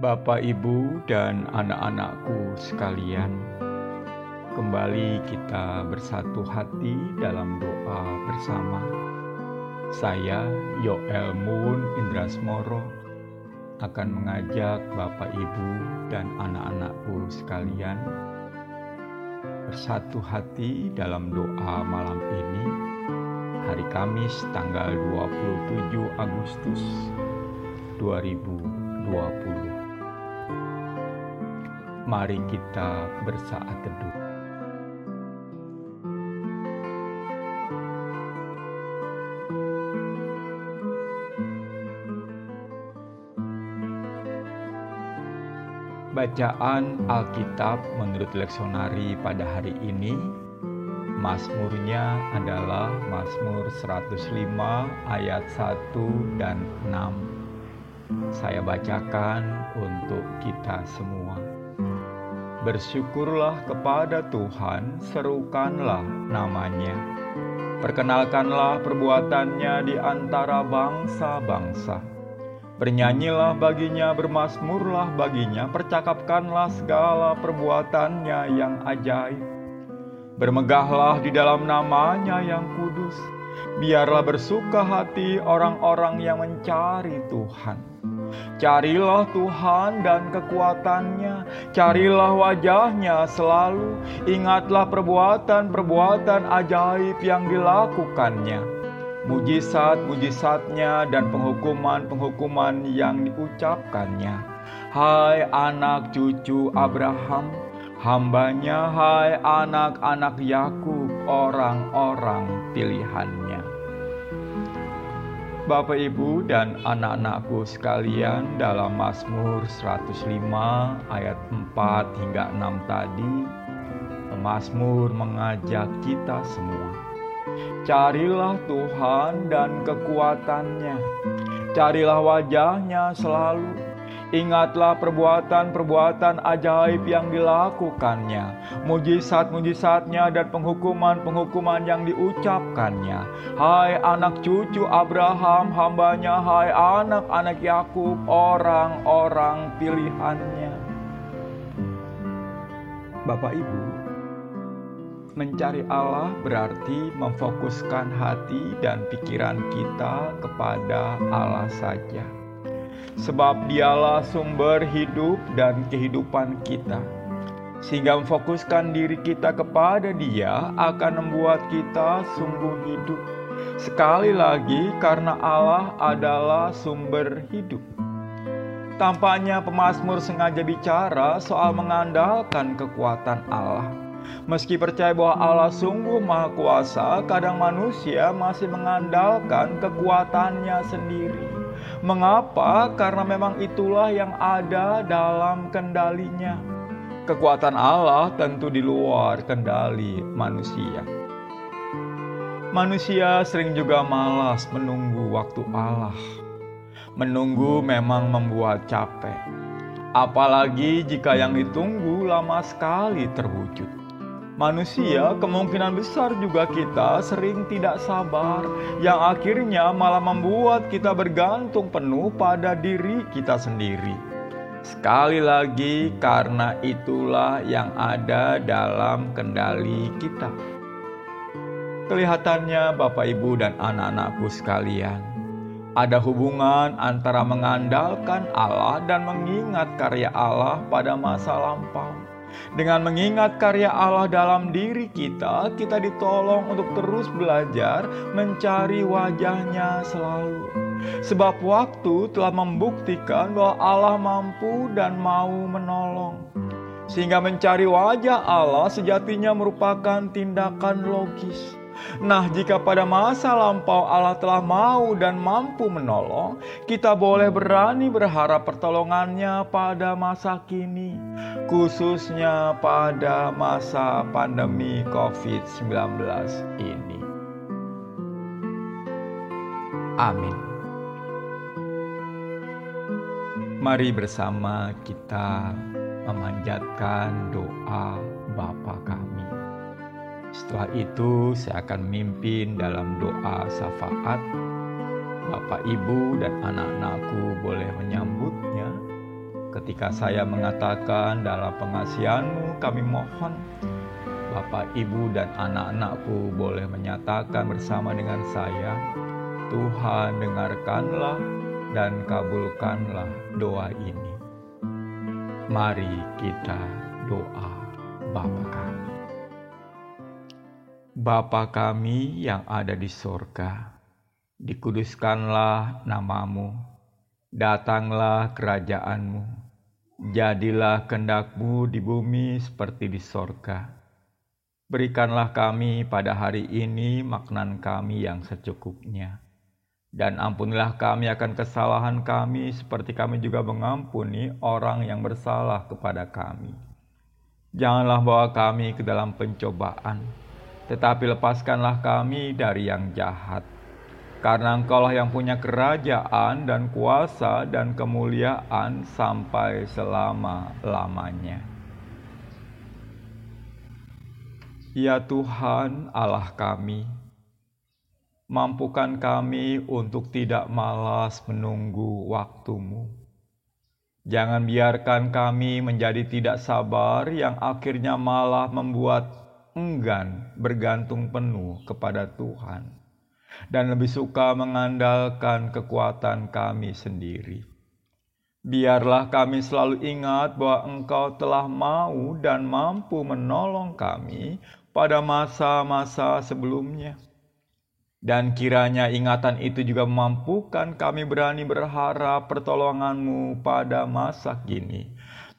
Bapak, Ibu, dan anak-anakku sekalian, kembali kita bersatu hati dalam doa bersama. Saya, Yoel Moon Indrasmoro, akan mengajak Bapak, Ibu, dan anak-anakku sekalian bersatu hati dalam doa malam ini, hari Kamis tanggal 27 Agustus 2020. Mari kita bersaat teduh. Bacaan Alkitab menurut leksionari pada hari ini Mazmurnya adalah Mazmur 105 ayat 1 dan 6. Saya bacakan untuk kita semua. Bersyukurlah kepada Tuhan, serukanlah namanya. Perkenalkanlah perbuatannya di antara bangsa-bangsa. Bernyanyilah baginya, bermasmurlah baginya, percakapkanlah segala perbuatannya yang ajaib. Bermegahlah di dalam namanya yang kudus. Biarlah bersuka hati orang-orang yang mencari Tuhan. Carilah Tuhan dan kekuatannya, carilah wajahnya selalu, ingatlah perbuatan-perbuatan ajaib yang dilakukannya, mujizat-mujizatnya dan penghukuman-penghukuman yang diucapkannya. Hai anak cucu Abraham, hambanya hai anak-anak Yakub, orang-orang pilihannya. Bapak Ibu dan anak-anakku sekalian dalam Mazmur 105 ayat 4 hingga 6 tadi Mazmur mengajak kita semua. Carilah Tuhan dan kekuatannya. Carilah wajahnya selalu Ingatlah perbuatan-perbuatan ajaib yang dilakukannya, mujizat-mujizatnya dan penghukuman-penghukuman yang diucapkannya. Hai anak cucu Abraham, hambanya, hai anak-anak Yakub, orang-orang pilihannya. Bapak Ibu, mencari Allah berarti memfokuskan hati dan pikiran kita kepada Allah saja sebab dialah sumber hidup dan kehidupan kita. Sehingga memfokuskan diri kita kepada Dia akan membuat kita sungguh hidup. Sekali lagi, karena Allah adalah sumber hidup. Tampaknya pemazmur sengaja bicara soal mengandalkan kekuatan Allah. Meski percaya bahwa Allah sungguh maha kuasa, kadang manusia masih mengandalkan kekuatannya sendiri. Mengapa? Karena memang itulah yang ada dalam kendalinya. Kekuatan Allah tentu di luar kendali manusia. Manusia sering juga malas menunggu waktu Allah. Menunggu memang membuat capek. Apalagi jika yang ditunggu lama sekali terwujud manusia, kemungkinan besar juga kita sering tidak sabar, yang akhirnya malah membuat kita bergantung penuh pada diri kita sendiri. Sekali lagi, karena itulah yang ada dalam kendali kita. Kelihatannya, Bapak, Ibu, dan anak-anakku sekalian, ada hubungan antara mengandalkan Allah dan mengingat karya Allah pada masa lampau. Dengan mengingat karya Allah dalam diri kita, kita ditolong untuk terus belajar mencari wajahnya selalu. Sebab waktu telah membuktikan bahwa Allah mampu dan mau menolong. Sehingga mencari wajah Allah sejatinya merupakan tindakan logis Nah, jika pada masa lampau Allah telah mau dan mampu menolong, kita boleh berani berharap pertolongannya pada masa kini, khususnya pada masa pandemi COVID-19 ini. Amin. Mari bersama kita memanjatkan doa Bapa kami. Setelah itu saya akan memimpin dalam doa syafaat. Bapak, Ibu, dan anak-anakku boleh menyambutnya ketika ketika saya mengatakan dalam pengasihanmu kami mohon Bapak, Ibu, dan anak-anakku boleh menyatakan bersama dengan saya, Tuhan dengarkanlah dan kabulkanlah doa ini. Mari kita doa Bapa kami. Bapa kami yang ada di sorga, dikuduskanlah namamu, datanglah kerajaanmu, jadilah kendakmu di bumi seperti di sorga. Berikanlah kami pada hari ini maknan kami yang secukupnya. Dan ampunilah kami akan kesalahan kami seperti kami juga mengampuni orang yang bersalah kepada kami. Janganlah bawa kami ke dalam pencobaan, tetapi lepaskanlah kami dari yang jahat. Karena engkaulah yang punya kerajaan dan kuasa dan kemuliaan sampai selama-lamanya. Ya Tuhan Allah kami, mampukan kami untuk tidak malas menunggu waktumu. Jangan biarkan kami menjadi tidak sabar yang akhirnya malah membuat enggan bergantung penuh kepada Tuhan dan lebih suka mengandalkan kekuatan kami sendiri. Biarlah kami selalu ingat bahwa Engkau telah mau dan mampu menolong kami pada masa-masa sebelumnya. Dan kiranya ingatan itu juga memampukan kami berani berharap pertolonganmu pada masa kini,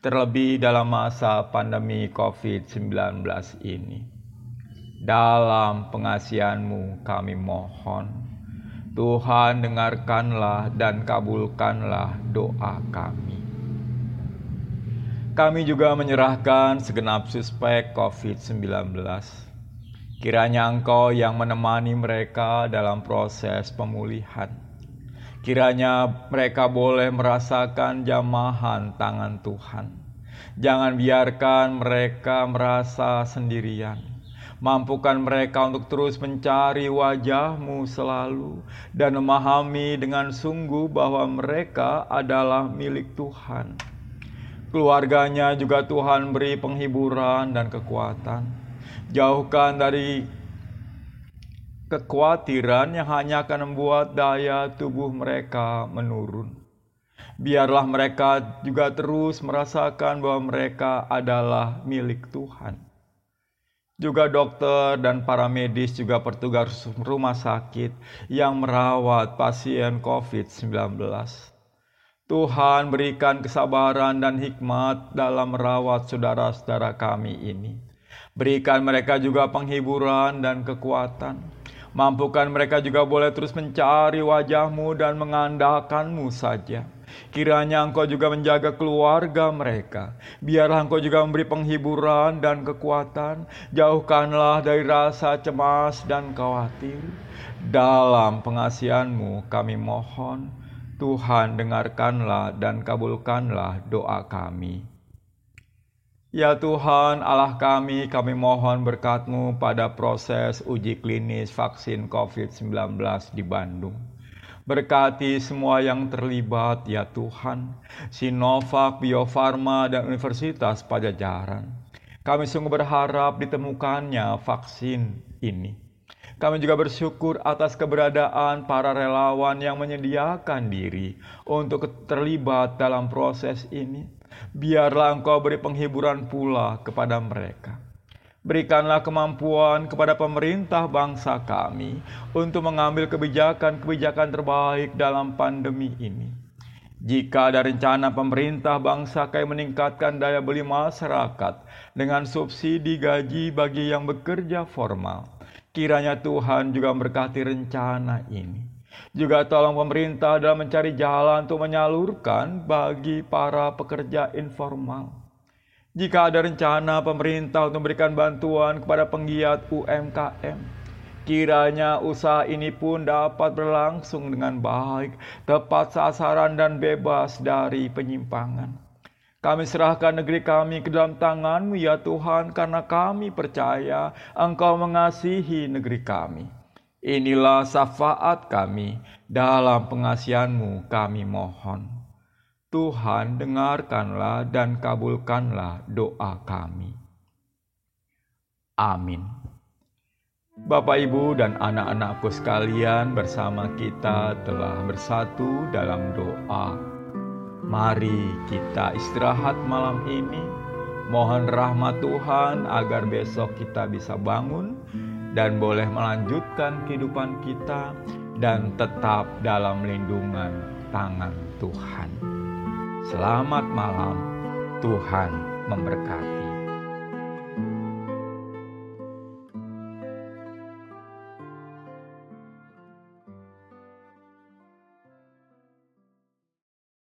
terlebih dalam masa pandemi COVID-19 ini. Dalam pengasihanmu kami mohon, Tuhan dengarkanlah dan kabulkanlah doa kami. Kami juga menyerahkan segenap suspek COVID-19. Kiranya Engkau yang menemani mereka dalam proses pemulihan. Kiranya mereka boleh merasakan jamahan tangan Tuhan. Jangan biarkan mereka merasa sendirian. Mampukan mereka untuk terus mencari wajahmu selalu dan memahami dengan sungguh bahwa mereka adalah milik Tuhan Keluarganya juga Tuhan beri penghiburan dan kekuatan. Jauhkan dari kekhawatiran yang hanya akan membuat daya tubuh mereka menurun. Biarlah mereka juga terus merasakan bahwa mereka adalah milik Tuhan. Juga dokter dan para medis juga petugas rumah sakit yang merawat pasien COVID-19 Tuhan berikan kesabaran dan hikmat dalam merawat saudara-saudara kami ini. Berikan mereka juga penghiburan dan kekuatan. Mampukan mereka juga boleh terus mencari wajahmu dan mengandalkanmu saja. Kiranya engkau juga menjaga keluarga mereka. Biarlah engkau juga memberi penghiburan dan kekuatan. Jauhkanlah dari rasa cemas dan khawatir. Dalam pengasihanmu kami mohon Tuhan dengarkanlah dan kabulkanlah doa kami. Ya Tuhan Allah kami, kami mohon berkatmu pada proses uji klinis vaksin COVID-19 di Bandung. Berkati semua yang terlibat ya Tuhan, Sinovac, Bio Farma, dan Universitas Pajajaran. Kami sungguh berharap ditemukannya vaksin ini kami juga bersyukur atas keberadaan para relawan yang menyediakan diri untuk terlibat dalam proses ini. Biarlah Engkau beri penghiburan pula kepada mereka. Berikanlah kemampuan kepada pemerintah bangsa kami untuk mengambil kebijakan-kebijakan terbaik dalam pandemi ini. Jika ada rencana pemerintah bangsa kami meningkatkan daya beli masyarakat dengan subsidi gaji bagi yang bekerja formal, Kiranya Tuhan juga memberkati rencana ini. Juga tolong pemerintah dalam mencari jalan untuk menyalurkan bagi para pekerja informal. Jika ada rencana pemerintah untuk memberikan bantuan kepada penggiat UMKM, kiranya usaha ini pun dapat berlangsung dengan baik, tepat sasaran dan bebas dari penyimpangan. Kami serahkan negeri kami ke dalam tanganmu ya Tuhan karena kami percaya Engkau mengasihi negeri kami. Inilah syafaat kami dalam pengasihanmu kami mohon. Tuhan, dengarkanlah dan kabulkanlah doa kami. Amin. Bapak, Ibu, dan anak-anakku sekalian, bersama kita telah bersatu dalam doa. Mari kita istirahat malam ini. Mohon rahmat Tuhan agar besok kita bisa bangun dan boleh melanjutkan kehidupan kita dan tetap dalam lindungan tangan Tuhan. Selamat malam, Tuhan memberkati.